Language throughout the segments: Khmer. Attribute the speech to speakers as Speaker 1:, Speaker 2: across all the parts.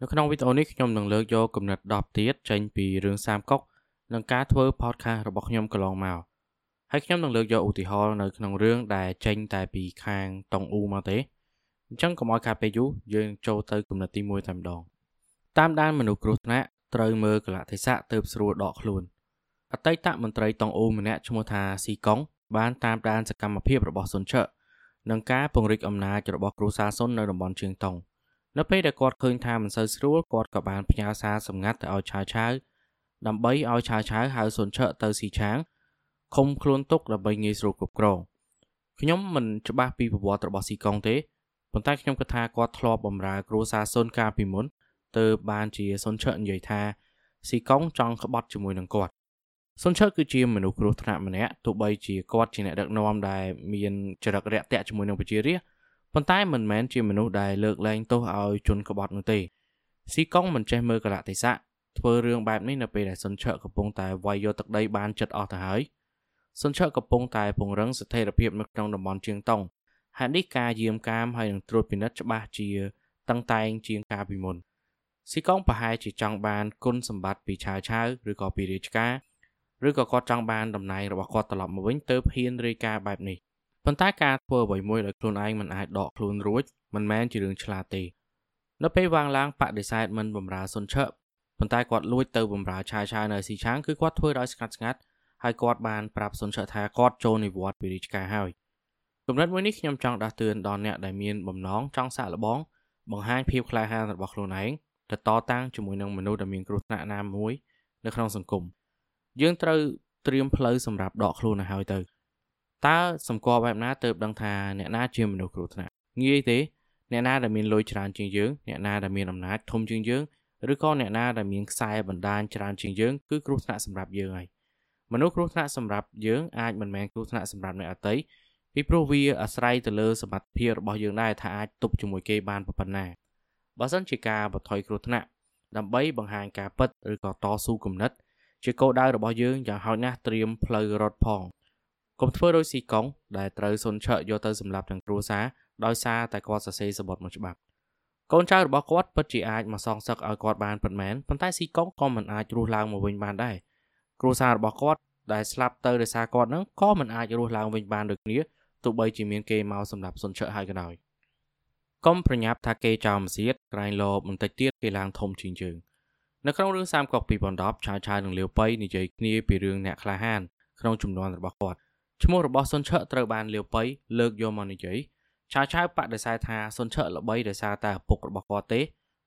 Speaker 1: នៅក្នុងវីដេអូនេះខ្ញុំនឹងលើកយកគំនិត10ទៀតចេញពីរឿងសាមកុកនិងការធ្វើ podcast របស់ខ្ញុំកន្លងមកហើយខ្ញុំនឹងលើកយកឧទាហរណ៍នៅក្នុងរឿងដែលចេញតែពីខាងតុងអ៊ូមកទេអញ្ចឹងកុំឲ្យខាតពេលយូរយើងចូលទៅគំនិតទី1តែម្ដងតាមដានមនុស្សគ្រោះថ្នាក់ត្រូវមើលកលៈទេសៈទៅស្រួលដកខ្លួនអតីតមន្ត្រីតុងអ៊ូម្នាក់ឈ្មោះថាស៊ីកុងបានតាមដានសកម្មភាពរបស់សុនឆើនិងការពង្រីកអំណាចរបស់គ្រួសារសុននៅតំបន់ជើងតុង នៅពេលដែលគាត់ឃើញថាមិនសូវស្រួលគាត់ក៏បានផ្ញើសារសម្ងាត់ទៅឲ្យឆាវឆាវដើម្បីឲ្យឆាវឆាវហៅសុនឆើទៅស៊ីឆាងឃុំខ្លួនទុកដើម្បីងាយស្រួលគ្រប់គ្រងខ្ញុំមិនច្បាស់ពីប្រវត្តិរបស់ស៊ីកុងទេប៉ុន្តែខ្ញុំគិតថាគាត់ធ្លាប់បម្រើគ្រួសារសុនកាលពីមុនទើបបានជាសុនឆើនិយាយថាស៊ីកុងចង់ក្បត់ជាមួយនឹងគាត់សុនឆើគឺជាមនុស្សគ្រោះថ្នាក់ម្នាក់ទោះបីជាគាត់ជាអ្នកដឹកនាំដែលមានចរិតរាក់ទាក់ជាមួយនឹងប្រជារាស្ត្រ ប៉ុន្តែមិនមែនជាមនុស្សដែលលើកលែងទោសឲ្យជនក្បត់នោះទេស៊ីកុងមិនចេះមើលកលៈទេសៈធ្វើរឿងបែបនេះនៅពេលដែលសុនឆើកំពុងតែវាយយកទឹកដីបានចិត្តអស់ទៅហើយសុនឆើកំពុងតែពង្រឹងស្ថិរភាពនៅក្នុងតំបន់ជើងតុងហេតុនេះការយាមកាមហើយនឹងត្រួតពិនិត្យច្បាស់ជាតឹងតែងជាងកាលពីមុនស៊ីកុងប្រហែលជាចង់បានគុណសម្បត្តិពីឆាវឆាវឬក៏ពីរាជការឬក៏គាត់ចង់បានតំណែងរបស់គាត់ត្រឡប់មកវិញទើបហ៊ានរាយការណ៍បែបនេះ ប៉ុន្តែការធ្វើអ្វីមួយដោយខ្លួនឯងមិនអាចដកខ្លួនរួចមិនមែនជារឿងឆ្លាតទេនៅពេលវាងឡើងបដិសេធមិនបំរើសុនឆើប៉ុន្តែគាត់លួចទៅបំរើឆាយឆាយនៅស៊ីឆាងគឺគាត់ធ្វើដោយស្ងាត់ស្ងាត់ហើយគាត់បានប្រាប់សុនឆើថាគាត់ចូលនិវត្តន៍ពីរាជការហើយគំនិតមួយនេះខ្ញុំចង់ដាស់តឿនដល់អ្នកដែលមានបំណងចង់សាកល្បងបង្ហាញភាពក្លាហានរបស់ខ្លួនឯងទៅតតាំងជាមួយនឹងមនុស្សដែលមានគ្រោះថ្នាក់ណាមួយនៅក្នុងសង្គមយើងត្រូវត្រៀមផ្លូវសម្រាប់ដកខ្លួនឲ្យហើយទៅ តើសម្គាល់បែបណាទៅដឹងថាអ្នកណាជាមនុស្សគ្រោះថ្នាក់ងាយទេអ្នកណាដែលមានលុយច្រើនជាងយើងអ្នកណាដែលមានអំណាចធំជាងយើងឬក៏អ្នកណាដែលមានខ្សែបណ្ដាញច្រើនជាងយើងគឺគ្រោះថ្នាក់សម្រាប់យើងហើយមនុស្សគ្រោះថ្នាក់សម្រាប់យើងអាចមិនមែនគ្រោះថ្នាក់សម្រាប់អ្នកអតីពីព្រោះវាអាស្រ័យទៅលើសមត្ថភាពរបស់យើងដែរថាអាចទប់ជាមួយគេបានប៉ុណ្ណាបើសិនជាការបថុយគ្រោះថ្នាក់ដើម្បីបង្ហាញការពិតឬក៏តស៊ូគំនិតជាគោលដៅរបស់យើងយ៉ាងហោចណាស់ត្រៀមផ្លូវរត់ផង កុំធ្វើដោយស៊ីកុងដែលត្រូវសុនឆើយកទៅសម្លាប់ទាំងគ្រួសារដោយសារតែគាត់សរសេរសបត់មួយច្បាប់កូនចៅរបស់គាត់ពិតជាអាចមកសងសឹកឲ្យគាត់បានពិតមែនប៉ុន្តែស៊ីកុងក៏មិនអាចរស់ឡើងមកវិញបានដែរគ្រួសាររបស់គាត់ដែលស្លាប់ទៅដោយសារគាត់នឹងក៏មិនអាចរស់ឡើងវិញបានដូចគ្នាទោះបីជាមានគេមកសម្រាប់សុនឆើហើយក៏ដោយកុំប្រញាប់ថាគេចោលមសៀតក្រែងលោបន្តិចទៀតគេឡើងធំជាងជើងនៅក្នុងរឿងសាមកុក2010ឆាវឆាវនឹងលាវប៉ៃនិយាយគ្នាពីរឿងអ្នកក្លាហានក្នុងចំនួនរបស់គាត់ ឈ្មោះរបស់សុនឆើត្រូវបានលាវប៉ៃលើកយកមកនិយាយឆាវឆាវបដិសេធថាសុនឆើល្បីដោយសារតែឪពុករបស់គាត់ទេ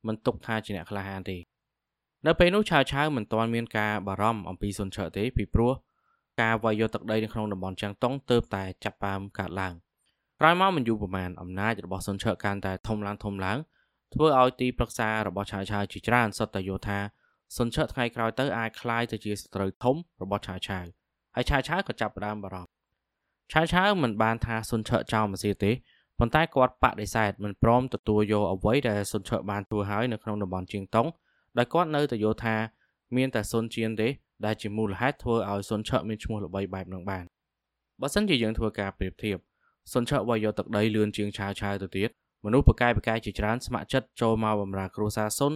Speaker 1: មិនទុកថាជាអ្នកក្លាហានទេនៅពេលនោះឆាវឆាវមិនទាន់មានការបារម្ភអំពីសុនឆើទេពីព្រោះការវាយយកទឹកដីនៅក្នុងតំបន់ចាំងតុងទើបតែចាប់ផ្ដើមកើតឡើងក្រោយមកមិនយូរប្រហែលអំណាចរបស់សុនឆើកាន់តែធំឡើងធំឡើងធ្វើឲ្យទីប្រឹក្សារបស់ឆាវឆាវជាច្រើនសុទ្ធតែយល់ថាសុនឆើថ្ងៃក្រោយទៅអាចคล้ายទៅជាសត្រូវធំរបស់ឆាវឆាវហើយឆាវឆាវក៏ចាប់ផ្ដើមបារម្ភ ឆាវឆាវមិនបានថាសុនឆើចោលមកសៀទេប៉ុន្តែគាត់បដិសេធមិនព្រមទទួលយកអ្វីដែលសុនឆើបានធ្វើហើយនៅក្នុងតំបន់ជាងតុងដោយគាត់នៅតែយល់ថាមានតែសុនជៀនទេដែលជាមូលហេតុធ្វើឲ្យសុនឆើមានឈ្មោះល្បីបែបនោះបានបើសិនជាយើងធ្វើការប្រៀបធៀបសុនឆើវាយយកទឹកដីលឿនជាងឆាវឆាវទៅទៀតមនុស្សប្រកែប្រកែជាច្រើនស្ម័គ្រចិត្តចូលមកបម្រើគ្រួសារសុន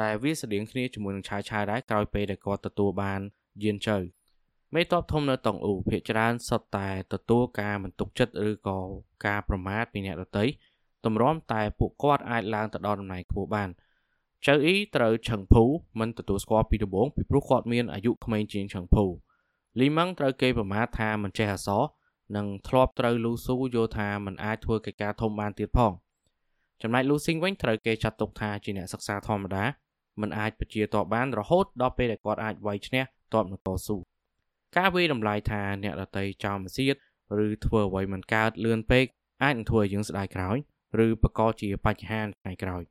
Speaker 1: ដែលវាស្តៀងគ្នាជាមួយនឹងឆាវឆាវដែរក្រោយពេលដែលគាត់ទទួលបានយានជើ មេតបធំនៅតុងអ៊ូភាគច្រើនសុទ្ធតែទទួលការមិនទុកចិត្តឬក៏ការប្រមាថពីអ្នកដទៃតម្រាំតែពួកគាត់អាចឡើងទៅដល់តំណែងខ្ពស់បានចៅអ៊ីត្រូវឆឹងភូមិនទទួលស្គាល់ពីដំបូងពីព្រោះគាត់មានអាយុក្មេងជាងឆឹងភូលីម៉ឹងត្រូវគេប្រមាថថាមិនចេះអសរនិងធ្លាប់ត្រូវលូស៊ូយល់ថាមិនអាចធ្វើកិច្ចការធំបានទៀតផងចំណែកលូស៊ីងវិញត្រូវគេចាត់ទុកថាជាអ្នកសិក្សាធម្មតាមិនអាចបជាតបបានរហូតដល់ពេលដែលគាត់អាចវាយឈ្នះតបនឹងតស៊ូ ការវាយតម្លៃថាអ្នកដតីចោលមសៀតឬធ្វើអ្វីមិនកើតលឿនពេកអាចនឹងធ្វើឲ្យយើងស្ដាយក្រោយឬបកកជាបញ្ហាថ្ងៃក្រោយ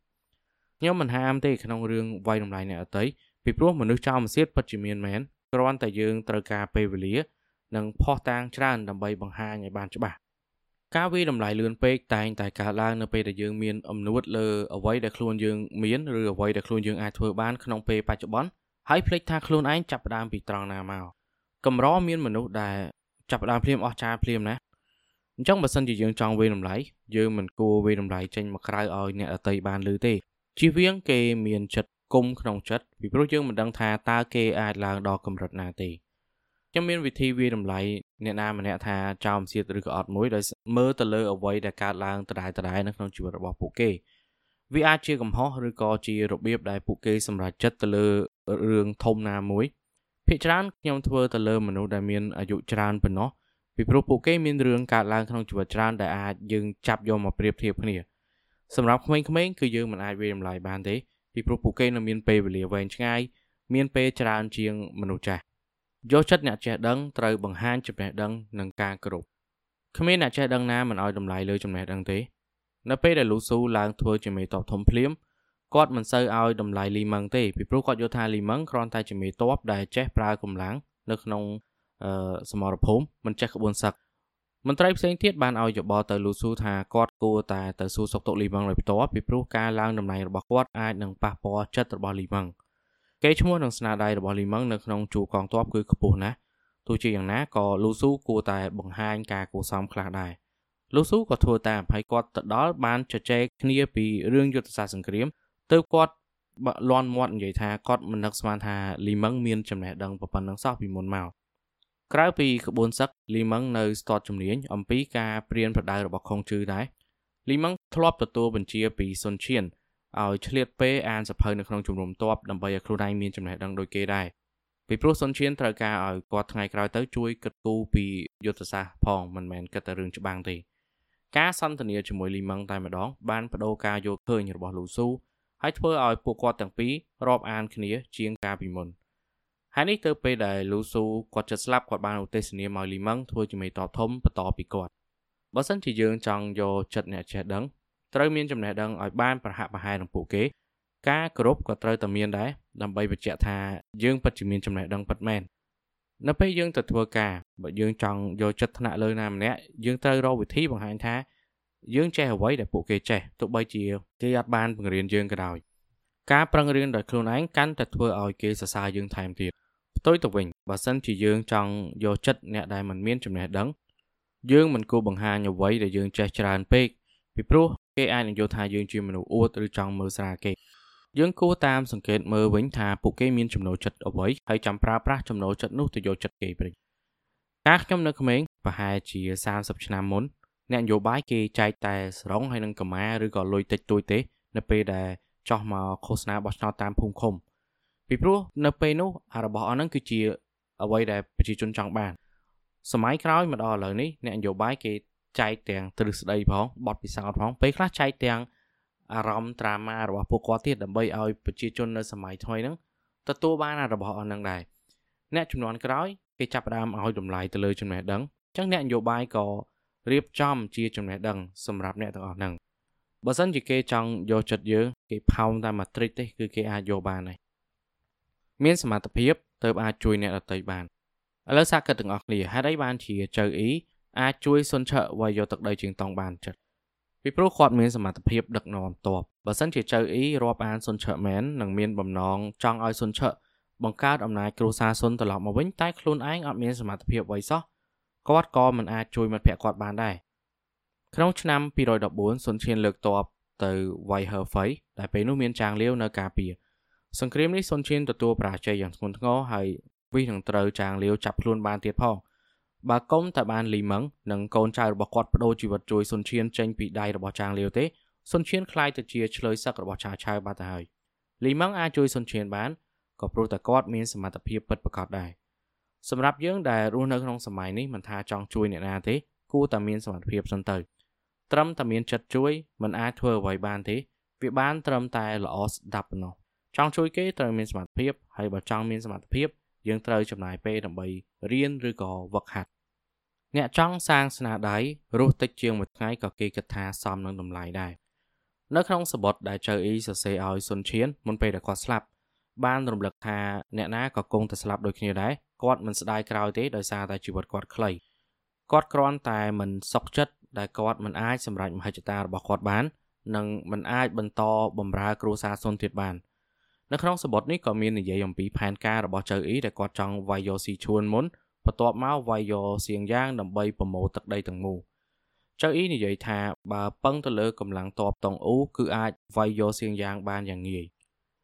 Speaker 1: ខ្ញុំមិនហាមទេក្នុងរឿងវាយតម្លៃអ្នកដតីពីព្រោះមនុស្សចោលមសៀតពិតជាមានមែនគ្រាន់តែយើងត្រូវការពេលវេលា និងផុសតាងច្រើនដើម្បីបង្ហាញឲ្យបានច្បាស់ការវាយតម្លៃលឿនពេកតែងតែកើតឡើងនៅពេលដែលយើងមានអំណួតលើអ្វីដែលខ្លួនយើងមានឬអ្វីដែលខ្លួនយើងអាចធ្វើបានក្នុងពេលបច្ចុប្បន្នហើយភ្លេចថាខ្លួនឯងចាប់ផ្ដើមពីត្រង់ណាមក កម្រមានមនុស្សដែលចាប់ផ្ដើមភ្លាមអស់ចាភ្លាមណាអញ្ចឹងបើសិនជាយើងចង់វាយតម្លៃយើងមិនគួរវាយតម្លៃចេញមកក្រៅឲ្យអ្នកដតីបានឮទេជៀសវាងគេមានចិត្តគុំក្នុងចិត្តពីព្រោះយើងមិនដឹងថាតើគេអាចឡើងដល់កម្រិតណាទេខ្ញុំមានវិធីវាតម្លៃអ្នកណាម្នាក់ថាចោលសៀតឬក៏អត់មួយដោយមើលទៅលើអ្វីដែលកើតឡើងដដែលដដែលនៅក្នុងជីវិតរបស់ពួកគេវាអាចជាកំហុសឬក៏ជារបៀបដែលពួកគេសម្រេចចិត្តទៅលើរឿងធំណាមួយ ភាគច្រើនខ្ញុំធ្វើទៅលើមនុស្សដែលមានអាយុច្រើនប៉ុណ្ណោះពីព្រោះពួកគេមានរឿងកើតឡើងក្នុងជីវិតច្រើនដែលអាចយើងចាប់យកមកប្រៀបធៀបគ្នាសម្រាប់ក្មេងៗគឺយើងមិនអាចវាតម្លៃបានទេពីព្រោះពួកគេនៅមានពេលវេលាវែងឆ្ងាយមានពេលច្រើនជាងមនុស្សចាស់យកចិត្តអ្នកចេះដឹងត្រូវបង្ហាញចំណេះដឹងនិងការគោរពគ្មានអ្នកចេះដឹងណាមិនឲ្យតម្លៃលើចំណេះដឹងទេ នៅពេលដែលលូស៊ូឡើងធ្វើជាមេតបធំភ្លាម គាត់មិនសូវឲ្យតម្លៃលីម៉ឹងទេពីព្រោះគាត់យល់ថាលីម៉ឹងគ្រាន់តែជាមេតបដែលចេះប្រើកម្លាំងនៅក្នុងសមរភូមិមិនចេះក្បួនសឹកមន្ត្រីផ្សេងទៀតបានឲ្យយោបល់ទៅលូស៊ូថាគាត់គួរតែទៅសួរសុខទុក្ខលីម៉ឹងដោយផ្ទាល់ពីព្រោះការឡើងតំណែងរបស់គាត់អាចនឹងប៉ះពាល់ចិត្តរបស់លីម៉ឹងកេរ្តិ៍ឈ្មោះនិងស្នាដៃរបស់លីម៉ឹងនៅក្នុងជួរកងទ័ពគឺខ្ពស់ណាស់ទោះជាយ៉ាងណាក៏លូស៊ូគួរតែបង្ហាញការគួរសមខ្លះដែរលូស៊ូក៏ធ្វើតាមហើយគាត់ទៅដល់បានជជែកគ្នាពីរឿងយុទ្ធសាស្ត្រសង្គ្រាម ទើបគាត់លន់មាត់និយាយថាគាត់មិននឹកស្មានថាលីម៉ឹងមានចំណេះដឹងប៉ុណ្ណឹងសោះពីមុនមកក្រៅពីក្បួនសឹកលីម៉ឹងនៅស្ទាត់ជំនាញអំពីការព្រៀនប្រដៅរបស់ខុងជឺដែរលីម៉ឹងធ្លាប់ទទួលបញ្ជាពីសុនឈៀនឲ្យឆ្លៀតពេលអានសភៅនៅក្នុងជំនុំទ័ពដើម្បីឲ្យខ្លួនឯងមានចំណេះដឹងដូចគេដែរពីព្រោះសុនឈៀនត្រូវការឲ្យគាត់ថ្ងៃក្រោយទៅជួយគិតគូរពីយុទ្ធសាស្ត្រផងមិនមែនគិតតែរឿងច្បាំងទេការសន្ទនាជាមួយលីម៉ឹងតែម្ដងបានបដូរការយល់ឃើញរបស់លូស៊ូ ហើយធ្វើឲ្យពួកគាត់ទាំងពីររាប់អានគ្នាជាងកាលពីមុនហើយនេះទៅពេលដែលលូស៊ូគាត់ចិត្តស្លាប់គាត់បានឧទ្ទិសនាមកលីម៉ឹងធ្វើជាមេតបធំបន្តពីគាត់បើសិនជាយើងចង់យកចិត្តអ្នកចេះដឹងត្រូវមានចំណេះដឹងឲ្យបានប្រហាក់ប្រហែលនឹងពួកគេ ការគោរពក៏ត្រូវតែមានដែរដើម្បីបញ្ជាក់ថាយើងពិតជាមានចំណេះដឹងពិតមែននៅពេលយើងទៅធ្វើការបើយើងចង់យកចិត្តថ្នាក់លើណាម្នាក់យើងត្រូវរកវិធីបង្ហាញថា យើងចេះអ្វីដែលពួកគេចេះទោះបីជាគេអត់បានបង្រៀនយើងក៏ដោយការប្រឹងរៀនដោយខ្លួនឯងកាន់តែធ្វើឲ្យគេសរសើរយើងថែមទៀតផ្ទុយទៅវិញបើសិនជាយើងចង់យកចិត្តអ្នកដែលមិនមានចំណេះដឹងយើងមិនគួរបង្ហាញអ្វីដែលយើងចេះច្រើនពេកពីព្រោះគេអាចនឹងយល់ថាយើងជាមនុស្សអួតឬចង់មើលស្រាលគេយើងគួរតាមសង្កេតមើលវិញថាពួកគេមានចំណូលចិត្តអ្វីហើយចាំប្រើប្រាស់ចំណូលចិត្តនោះទៅយកចិត្តគេវិញការខ្ញុំនៅក្មេងប្រហែលជា30ឆ្នាំមុន អ្នកនយោបាយគេចែកតែសរងហើយនឹងកម្មាឬក៏លុយតិចតួចទេ នៅពេលដែលចោះមកឃោសនាបោះឆ្នោតតាមភូមិឃុំពីព្រោះនៅពេលនោះអារបស់អស់ហ្នឹងគឺជាអ្វីដែលប្រជាជនចង់បានសម័យក្រោយមកដល់ឥឡូវនេះអ្នកនយោបាយគេចែកទាំងទ្រឹស្ដីផងបទពិសោធន៍ផងពេលខ្លះចែកទាំងអារម្មណ៍ត្រាម៉ារបស់ពួកគាត់ទៀតដើម្បីឲ្យប្រជាជននៅសម័យថ្មីហ្នឹងទទួលបានរបស់អស់ហ្នឹងដែរអ្នកចំនួនក្រោយគេចាប់ផ្ដើមឲ្យតម្លៃទៅលើចំណេះដឹងអញ្ចឹងអ្នកនយោបាយក៏ រៀបចំជាចំណេះដឹងសម្រាប់អ្នកទាំងអស់ហ្នឹងបើសិនជាគេចង់យកចិត្តយើងគេផោមតែមួយត្រិចទេគឺគេអាចយកបានហើយមានសមត្ថភាពទៅអាចជួយអ្នកដទៃបានឥឡូវសាកគិតទាំងអស់គ្នាហេតុអីបានជាចៅអ៊ីអាចជួយសុនឆើវាយយកទឹកដីជាងតង់បានចិត្តពីព្រោះគាត់មានសមត្ថភាពដឹកនាំតបបើសិនជាចៅអ៊ីរាប់អានសុនឆើមែននឹងមានបំណងចង់ឲ្យសុនឆើបង្កើតអំណាចគ្រួសារសុនត្រឡប់មកវិញតែខ្លួនឯងអត់មានសមត្ថភាពអ្វីសោះ គាត់ក៏មិនអាចជួយមិត្តភក្តិគាត់បានដែរក្នុងឆ្នាំ214សុនឈៀនលើកតបទៅវៃហឺហ្វៃដែលពេលនោះមានចាងលាវនៅការពារសង្គ្រាមនេះសុនឈៀនទទួលបរាជ័យយ៉ាងធ្ងន់ធ្ងរហើយវិសនឹងត្រូវចាងលាវចាប់ខ្លួនបានទៀតផងបើកុំតែបានលីម៉ឹងនិងកូនចៅរបស់គាត់បដូរជីវិតជួយសុនឈៀនចេញពីដៃរបស់ចាងលាវទេសុនឈៀនខ្លាយទៅជាឆ្លើយសឹករបស់ឆាឆៅបាត់ទៅហើយលីម៉ឹងអាចជួយសុនឈៀនបានក៏ព្រោះតែគាត់មានសមត្ថភាពពិតប្រាកដដែរ សម្រាប់យើងដែលរស់នៅក្នុងសម័យនេះមិនថាចង់ជួយអ្នកណាទេគួរតែមានសមត្ថភាពសិនទៅត្រឹមតែមានចិត្តជួយមិនអាចធ្វើអ្វីបានទេវាបានត្រឹមតែល្អស្ដាប់ប៉ុណ្ណោះចង់ជួយគេត្រូវមានសមត្ថភាពហើយបើចង់មានសមត្ថភាពយើងត្រូវចំណាយពេលដើម្បីរៀនឬក៏វឹកហាត់អ្នកចង់សាងស្នាដៃរស់តិចជាងមួយថ្ងៃក៏គេគិតថាសមនឹងតម្លៃដែរនៅក្នុងសបុតដែលចៅអ៊ីសរសេរឲ្យសុនឈៀនមុនពេលដែលគាត់ស្លាប់ បានរំលឹកថាអ្នកណាក៏គង់តែស្លាប់ដូចគ្នាដែរគាត់មិនស្ដាយក្រោយទេដោយសារតែជីវិតគាត់ខ្លីគាត់គ្រាន់តែមិនសុខចិត្តដែលគាត់មិនអាចសម្រេចមហិច្ឆតារបស់គាត់បាន និងមិនអាចបន្តបម្រើគ្រួសារសុនទៀតបាននៅក្នុងសបុតនេះក៏មាននិយាយអំពីផែនការរបស់ចៅអ៊ីដែលគាត់ចង់វាយយកស៊ីឈួនមុនបន្ទាប់មកវាយយកសៀងយ៉ាងដើម្បីប្រមូលទឹកដីទាំងមូលចៅអ៊ីនិយាយថាបើពឹងទៅលើកម្លាំងតបតុងអ៊ូគឺអាចវាយយកសៀងយ៉ាងបានយ៉ាងងាយ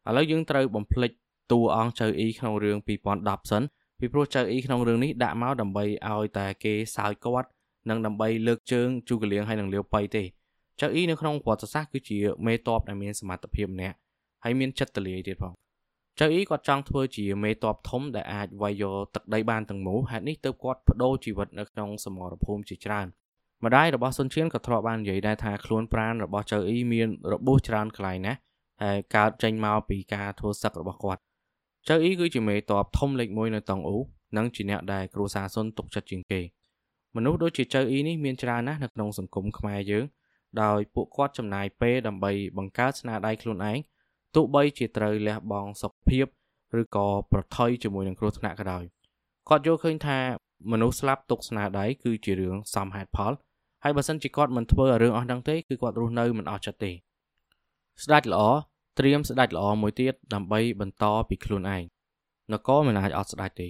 Speaker 1: ឥឡូវយើងត្រូវបំភ្លេចតួអង្គចៅអ៊ីក្នុងរឿង2010សិនពីព្រោះចៅអ៊ីក្នុងរឿងនេះដាក់មកដើម្បីឲ្យតែគេសើចគាត់និងដើម្បីលើកជើងជូកលៀងហើយនឹងលាវប៉ៃទេចៅអ៊ីនៅក្នុងប្រវត្តិសាស្ត្រគឺជាមេតបដែលមានសមត្ថភាពម្នាក់ហើយមានចិត្តទលាយទៀតផងចៅអ៊ីគាត់ចង់ធ្វើជាមេតបធំដែលអាចវាយយកទឹកដីបានទាំងមូលហេតុនេះទើបគាត់បដូរជីវិតនៅក្នុងសមរភូមិជាច្រើនម្ដាយរបស់សុនឈៀនក៏ធ្លាប់បាននិយាយដែរថាខ្លួនប្រាណរបស់ចៅអ៊ីមានរបួសច្រើនកន្លែងណាស់ ហើយកើតចេញមកពីការធ្វើសឹករបស់គាត់ចៅអ៊ីគឺជាមេតបធំលេខ1នៅតង់អ៊ូនិងជាអ្នកដែលគ្រួសារសុនទុកចិត្តជាងគេមនុស្សដូចជាចៅអ៊ីនេះមានច្រើនណាស់នៅក្នុងសង្គមខ្មែរយើងដោយពួកគាត់ចំណាយពេលដើម្បីបង្កើតស្នាដៃខ្លួនឯងទោះបីជាត្រូវលះបង់សុខភាពឬក៏ប្រថុយជាមួយនឹងគ្រោះថ្នាក់ក៏ដោយគាត់យល់ឃើញថាមនុស្សស្លាប់ទុកស្នាដៃគឺជារឿងសមហេតុផលហើយបើសិនជាគាត់មិនធ្វើរឿងអស់ហ្នឹងទេគឺគាត់រស់នៅមិនអស់ចិត្តទេ ស្ដេចល្អត្រៀមស្ដេចល្អមួយទៀតដើម្បីបន្តពីខ្លួនឯងនគរមិនអាចអត់ស្ដេចទេ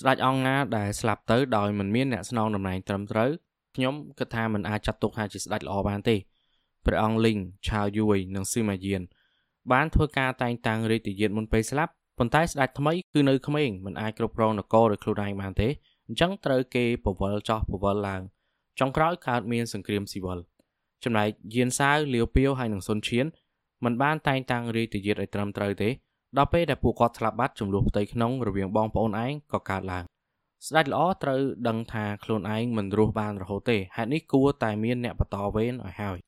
Speaker 1: ស្ដេចអង្គណាដែលស្លាប់ទៅដោយមិនមានអ្នកស្នងតំណែងត្រឹមត្រូវខ្ញុំគិតថាមិនអាចចាត់ទុកថាជាស្ដេចល្អបានទេព្រះអង្គលីងឆាវយួយនិងស៊ីម៉ាយាន បានធ្វើការតែងតាំងរាជទាយាទមុនពេលស្លាប់ប៉ុន្តែស្ដេចថ្មីគឺនៅក្មេងមិនអាចគ្រប់គ្រងនគរដោយខ្លួនឯងបានទេអញ្ចឹងត្រូវគេពវល់ចោះពវល់ឡើងចុងក្រោយកើតមានសង្គ្រាមស៊ីវិលចំណែកយានសាវលាវពាវហើយនិងសុនឈៀន មិនបានតែងតាំងរាជទាយាទឲ្យត្រឹមត្រូវទេដល់ពេលដែលពួកគាត់ស្លាប់បាត់ចំនួនផ្ទៃក្នុងរវាងបងប្អូនឯងក៏កើតឡើងស្ដេចល្អត្រូវដឹងថាខ្លួនឯងមិនរស់បានរហូតទេហេតុនេះគួរតែមានអ្នកបន្តវេនឲ្យហើយ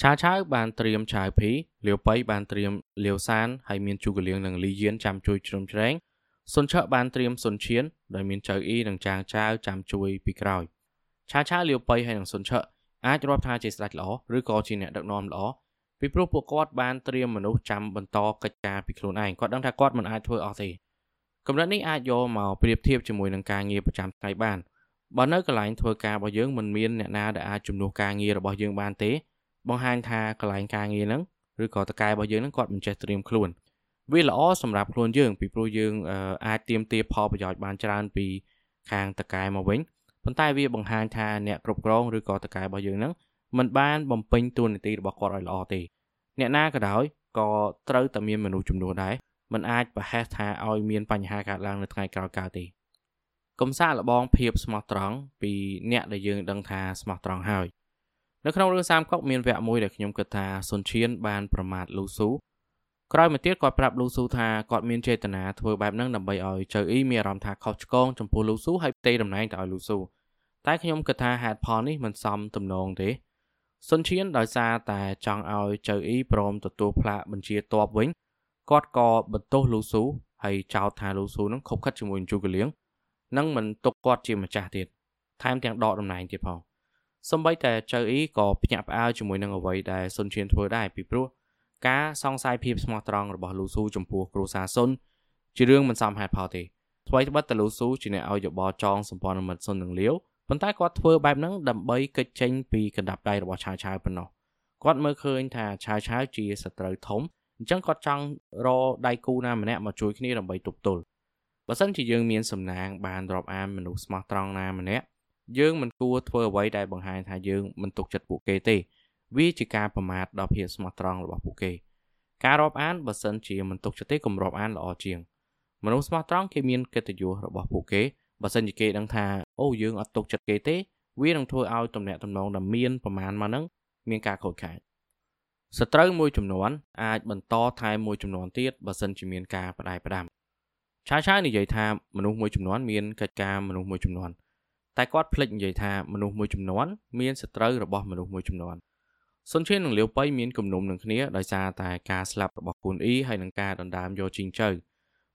Speaker 1: ឆាឆាវបានត្រៀមឆាវភីលាវប៉ៃបានត្រៀមលាវសានហើយមានជូកលៀងនិងលីយានចាំជួយជ្រោមជ្រែងសុនឆើបានត្រៀមសុនឈៀនដោយមានចៅអ៊ីនិងចាងចាវចាំជួយពីក្រោយឆាឆាវលាវប៉ៃហើយនិងសុនឆើអាចរាប់ថាជាស្ដេចល្អឬក៏ជាអ្នកដឹកនាំល្អ ពីព្រោះពួកគាត់បានត្រៀមមនុស្សចាំបន្តកិច្ចការពីខ្លួនឯងគាត់ដឹងថាគាត់មិនអាចធ្វើអស់ទេកម្រិតនេះអាចយកមកប្រៀបធៀបជាមួយនឹងការងារប្រចាំថ្ងៃបានបើនៅកន្លែងធ្វើការរបស់យើងមិនមានអ្នកណាដែលអាចជំនួសការងាររបស់យើងបានទេ បង្ហាញថាកន្លែងការងារហ្នឹងឬក៏តកែរបស់យើងហ្នឹងគាត់មិនចេះត្រៀមខ្លួនវាល្អសម្រាប់ខ្លួនយើង ពីព្រោះយើងអាចទៀមទាផលប្រយោជន៍បានច្រើនពីខាងតកែមកវិញប៉ុន្តែវាបង្ហាញថាអ្នកគ្រប់គ្រងឬក៏តកែរបស់យើងហ្នឹង មិនបានបំពេញតួនាទីរបស់គាត់ឲ្យល្អទេ អ្នកណាក៏ដោយក៏ត្រូវតែមានមនុស្សចំនួនដែរมันអាចប្រហែសថាឲ្យមានបញ្ហាកើតឡើងនៅថ្ងៃក្រោយកើតទេកុំសាកល្បងភាពស្មោះត្រង់ពីអ្នកដែលយើងដឹងថាស្មោះត្រង់ហើយនៅក្នុងរឿងសាមកុកមានវគ្គមួយដែលខ្ញុំគិតថាសុនឈៀនបានប្រមាថលូស៊ូក្រោយមកទៀតគាត់ប្រាប់លូស៊ូថាគាត់មានចេតនាធ្វើបែបហ្នឹងដើម្បីឲ្យចៅអ៊ីមានអារម្មណ៍ថាខុសឆ្គងចំពោះលូស៊ូហើយផ្ទេរតំណែងទៅឲ្យលូស៊ូតែខ្ញុំគិតថាហេតុផលនេះមិនសមទំនងទេ សុនឈៀនដោយសារតែចង់ឲ្យចៅអ៊ីព្រមទទួលផ្លាកបញ្ជាតបវិញគាត់ក៏បន្ទោសលូស៊ូហើយចោទថាលូស៊ូនឹងខົບខិតជាមួយជូកលៀងនិងមិនទុកគាត់ជាម្ចាស់ទៀតថែមទាំងដកតំណែងទៀតផងសម្បីតែចៅអ៊ីក៏ភ្ញាក់ផ្អើលជាមួយនឹងអ្វីដែលសុនឈៀនធ្វើដែរពីព្រោះការសង្ស័យភាពស្មោះត្រង់របស់លូស៊ូចំពោះគ្រូសាសុនជារឿងមិនសមហេតុផលទេថ្មីត្បិតតែលូស៊ូជាអ្នកឲ្យយោបល់ចងសម្ព័ន្ធមិត្តសុននឹងលាវ ប៉ុន្តែគាត់ធ្វើបែបហ្នឹងដើម្បីកិច្ចចេញពីកណ្ដាប់ដៃរបស់ឆាវឆាវប៉ុណ្ណោះគាត់មើលឃើញថាឆាវឆាវជាសត្រូវធំអញ្ចឹងគាត់ចង់រដៃគូណាម្នាក់មកជួយគ្នាដើម្បីទប់ទល់បើសិនជាយើងមានសំណាងបានរាប់អានមនុស្សស្មោះត្រង់ណាម្នាក់យើងមិនគួរធ្វើអ្វីដែលបង្ហាញថាយើងមិនទុកចិត្តពួកគេទេ វាជាការប្រមាថដល់ភាពស្មោះត្រង់របស់ពួកគេការរាប់អានបើសិនជាមិនទុកចិត្តទេគំរាប់អានល្អជាងមនុស្សស្មោះត្រង់គេមានកិត្តិយសរបស់ពួកគេ បើសិនជាគេដឹងថាអូយើងអត់ទុកចិត្តគេទេ វានឹងធ្វើឲ្យទំនាក់ទំនងដែលមានប្រមាណមកហ្នឹងមានការខូចខាតសត្រូវមួយចំនួនអាចបន្តថែមមួយចំនួនទៀតបើសិនជាមានការបដាយផ្ដាំឆាឆានិយាយថាមនុស្សមួយចំនួនមានកិច្ចការមនុស្សមួយចំនួនតែគាត់ភ្លេចនិយាយថាមនុស្សមួយចំនួនមានសត្រូវរបស់មនុស្សមួយចំនួនសុនឈៀននិងលាវប៉ៃមានគំនុំនឹងគ្នាដោយសារតែការស្លាប់របស់គូនអ៊ីហើយនឹងការដណ្ដើមយកជីងជើ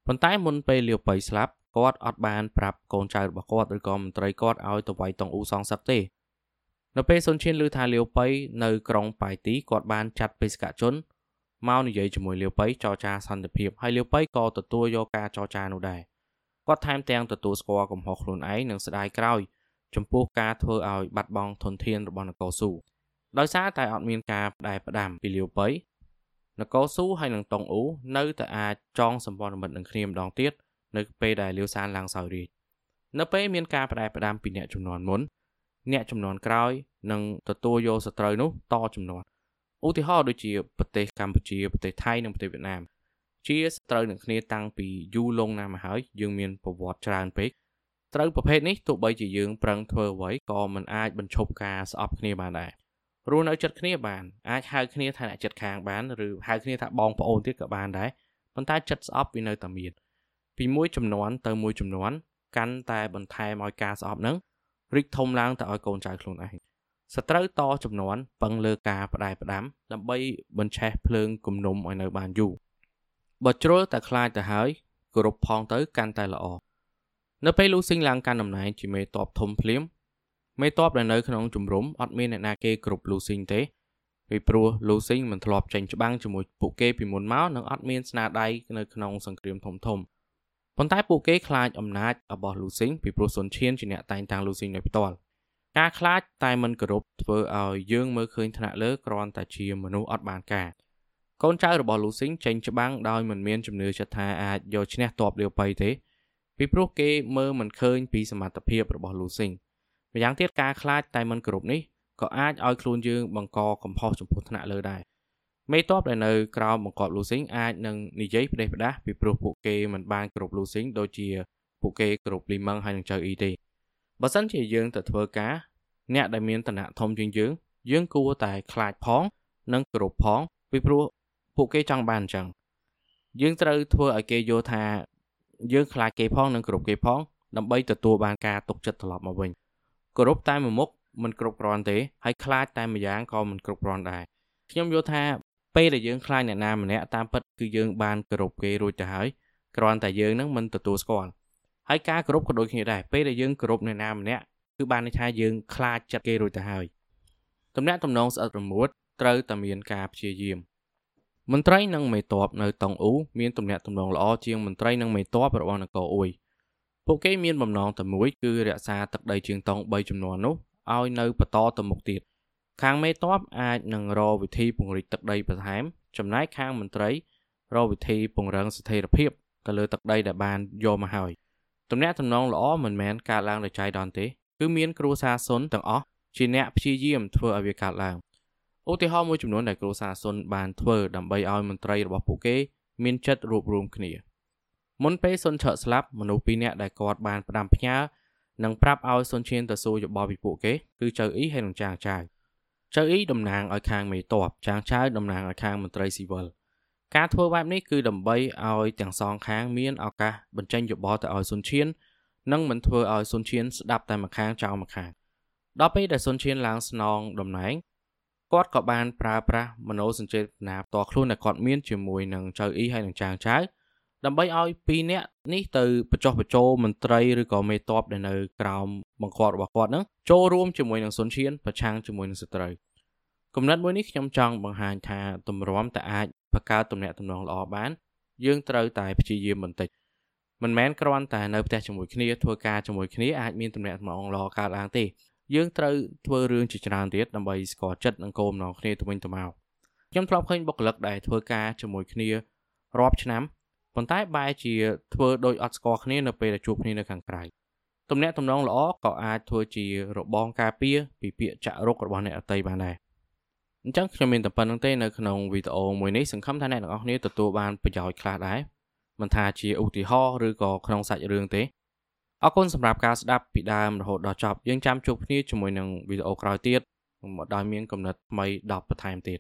Speaker 1: ប៉ុន្តែមុនពេលលាវប៉ៃស្លាប់ គាត់អត់បានប្រាប់កូនចៅរបស់គាត់ឬក៏មន្ត្រីគាត់ឲ្យទៅវាយតុងអ៊ូសងសឹកទេនៅពេលសុនឈៀនឮថាលាវប៉ៃនៅក្រុងប៉ៃទីគាត់បានចាត់បេសកជនមកនិយាយជាមួយលាវប៉ៃចរចាសន្តិភាពហើយលាវប៉ៃក៏ទទួលយកការចរចានោះដែរគាត់ថែមទាំងទទួលស្គាល់កំហុសខ្លួនឯងនិងស្ដាយក្រោយចំពោះការធ្វើឲ្យបាត់បង់ធនធានរបស់នគរស៊ូដោយសារតែអត់មានការផ្ដែផ្ដាំពីលាវប៉ៃនគរស៊ូហើយនឹងតុងអ៊ូនៅតែអាចចងសម្ព័ន្ធមិត្តនឹងគ្នាម្ដងទៀត នៅពេលដែលលាវសានឡើងសោយរាជនៅពេលមានការផ្ដែផ្ដាំពីអ្នកចំនួនមុនអ្នកចំនួនក្រោយនឹងទទួលយកសត្រូវនោះតចំនួនឧទាហរណ៍ដូចជាប្រទេសកម្ពុជាប្រទេសថៃនិងប្រទេសវៀតណាមជាសត្រូវនឹងគ្នាតាំងពីយូរលង់ណាស់មកហើយយើងមានប្រវត្តិច្រើនពេកត្រូវប្រភេទនេះទោះបីជាយើងប្រឹងធ្វើអ្វីក៏មិនអាចបញ្ឈប់ការស្អប់គ្នាបានដែររស់នៅចិត្តគ្នាបានអាចហៅគ្នាថាអ្នកចិត្តខាងបានឬហៅគ្នាថាបងប្អូនទៀតក៏បានដែរប៉ុន្តែចិត្តស្អប់វានៅតែមាន ពីមួយចំនួនទៅមួយចំនួនកាន់តែបន្ថែមឲ្យការស្អប់នឹងរីកធំឡើងទៅឲ្យកូនចៅខ្លួនឯងសត្រូវតចំនួនពឹងលើការបដែផ្ដាំដើម្បីបញ្ឆេះភ្លើងគំនុំឲ្យនៅបានយូរបើជ្រុលតែខ្លាចទៅហើយគោរពផងទៅកាន់តែល្អនៅពេលលូស៊ីងឡើងកាន់តំណែងជាមេតបធំភ្លាមមេតបដែលនៅក្នុងជំរំអត់មានអ្នកណាគេគ្រប់លូស៊ីងទេពីព្រោះលូស៊ីងមិនធ្លាប់ចេញច្បាំងជាមួយពួកគេពីមុនមកនិងអត់មានស្នាដៃនៅក្នុងសង្គ្រាមធំធំ ប៉ុន្តែពួកគេខ្លាចអំណាចរបស់លូស៊ីងពីព្រោះសុនឈៀនជាអ្នកតែងតាំងលូស៊ីងនៅផ្ទាល់ការខ្លាចតែមិនគោរពធ្វើឲ្យយើងមើលឃើញថ្នាក់លើគ្រាន់តែជាមនុស្សអត់បានការកូនចៅរបស់លូស៊ីងចេញច្បាំងដោយមិនមានជំនឿចិត្តថាអាចយកឈ្នះតបលាវប៉ៃទេ ពីព្រោះគេមើលមិនឃើញពីសមត្ថភាពរបស់លូស៊ីងម្យ៉ាងទៀតការខ្លាចតែមិនគោរពនេះក៏អាចឲ្យខ្លួនយើងបង្កកំហុសចំពោះថ្នាក់លើដែរ មេតបដែលនៅក្រោមបង្គាប់លូស៊ីងអាចនឹងនិយាយផ្ដេសផ្ដាសពីព្រោះពួកគេមិនបានគោរពលូស៊ីងដូចជាពួកគេគោរពលីម៉ឹងហើយនឹងចៅអ៊ីទេបើសិនជាយើងទៅធ្វើការអ្នកដែលមានឋានៈធំជាងយើងយើងគួរតែខ្លាចផងនិងគោរពផងពីព្រោះពួកគេចង់បានអញ្ចឹងយើងត្រូវធ្វើឲ្យគេយល់ថាយើងខ្លាចគេផងនិងគោរពគេផងដើម្បីទទួលបានការទុកចិត្តត្រឡប់មកវិញគោរពតែមួយមុខមិនគ្រប់គ្រាន់ទេហើយខ្លាចតែម្យ៉ាងក៏មិនគ្រប់គ្រាន់ដែរខ្ញុំយល់ថា ពេលដែលយើងខ្លាចអ្នកណាម្នាក់តាមពិតគឺយើងបានគោរពគេរួចទៅហើយគ្រាន់តែយើងនឹងមិនទទួលស្គាល់ហើយការគោរពក៏ដូចគ្នាដែរពេលដែលយើងគោរពអ្នកណាម្នាក់គឺបានន័យថាយើងខ្លាចចិត្តគេរួចទៅហើយតំណាក់តំណងស្អិតរមួតត្រូវតែមានការព្យាយាមមន្ត្រីនិងមេតបនៅតុងអ៊ូមានទំនាក់ទំនងល្អជាងមន្ត្រីនិងមេតបរបស់នគរអ៊ុយពួកគេមានបំណងតែមួយគឺរក្សាទឹកដីជើងតុង3ចំនួននោះឲ្យនៅបន្តទៅមុខទៀត ខាងមេតបអាចនឹងរកវិធីពង្រីកទឹកដីបន្ថែមចំណែកខាងមន្ត្រីរកវិធីពង្រឹងស្ថិរភាពទៅលើទឹកដីដែលបានយកមកហើយទំនាក់ទំនងល្អមិនមែនកើតឡើងដោយចៃដន្យទេគឺមានគ្រួសារសុនទាំងអស់ជាអ្នកព្យាយាមធ្វើឲ្យវាកើតឡើងឧទាហរណ៍មួយចំនួនដែលគ្រួសារសុនបានធ្វើដើម្បីឲ្យមន្ត្រីរបស់ពួកគេមានចិត្តរួបរวมគ្នាមុនពេលសុនឆក់ស្លាប់មនុស្សពីរនាក់ដែលគាត់បានផ្ដាំផ្ញើនិងប្រាប់ឲ្យសុនឈៀនទៅសួរយោបល់ពីពួកគេគឺចៅអ៊ីហើយនិងចាងចៅ ចៅអ៊ីតំណាងឲ្យខាងមេតបចាងចៅតំណាងឲ្យខាងមន្ត្រីស៊ីវិលការធ្វើបែបនេះគឺដើម្បីឲ្យទាំងសងខាងមានឱកាសបញ្ចេញយោបល់ទៅឲ្យសុនឈៀននិងមិនធ្វើឲ្យសុនឈៀនស្ដាប់តែម្ខាងចោលម្ខាងដល់ពេលដែលសុនឈៀនឡើងស្នងតំណែងគាត់ក៏បានប្រើប្រាស់មនោសញ្ចេតនាផ្ទាល់ខ្លួនដែលគាត់មានជាមួយនឹងចៅអ៊ីហើយនឹងចាងចៅ ដើម្បីឲ្យពីរនាក់នេះទៅបញ្ចុះបញ្ចូលមន្ត្រីឬក៏មេតបដែលនៅក្រោមបង្គាប់របស់គាត់នឹងចូលរួមជាមួយនឹងសុនឈៀនប្រឆាំងជាមួយនឹងសត្រូវគំនិតមួយនេះខ្ញុំចង់បង្ហាញថាទម្រាំតែអាចបង្កើតទំនាក់ទំនងល្អបាន យើងត្រូវតែព្យាយាមបន្តិចមិនមែនគ្រាន់តែនៅផ្ទះជាមួយគ្នាធ្វើការជាមួយគ្នាអាចមានទំនាក់ទំនងល្អកើតឡើងទេយើងត្រូវធ្វើរឿងជាច្រើនទៀតដើម្បីស្គាល់ចិត្តនិងគោលបំណងគ្នាទៅវិញទៅមកខ្ញុំធ្លាប់ឃើញបុគ្គលិកដែលធ្វើការជាមួយគ្នារាប់ឆ្នាំ ប៉ុន្តែបែរជាធ្វើដោយអត់ស្គាល់គ្នានៅពេលដែលជួបគ្នានៅខាងក្រៅទំនាក់ទំនងល្អក៏អាចធ្វើជារបងការពារពីពាក្យចាក់រុករបស់អ្នកអតីបានដែរអញ្ចឹងខ្ញុំមានតែប៉ុណ្្នឹងទេនៅក្នុងវីដេអូមួយនេះសង្ឃឹមថាអ្នកទាំងអស់គ្នាទទួលបានប្រយោជន៍ខ្លះដែរមិនថាជាឧទាហរណ៍ឬក៏ក្នុងសាច់រឿងទេអរគុណសម្រាប់ការស្ដាប់ពីដើមរហូតដល់ចប់យើងចាំជួបគ្នាជាមួយនឹងវីដេអូក្រោយទៀតដោយមានកំណត់ថ្មី10បន្ថែមទៀត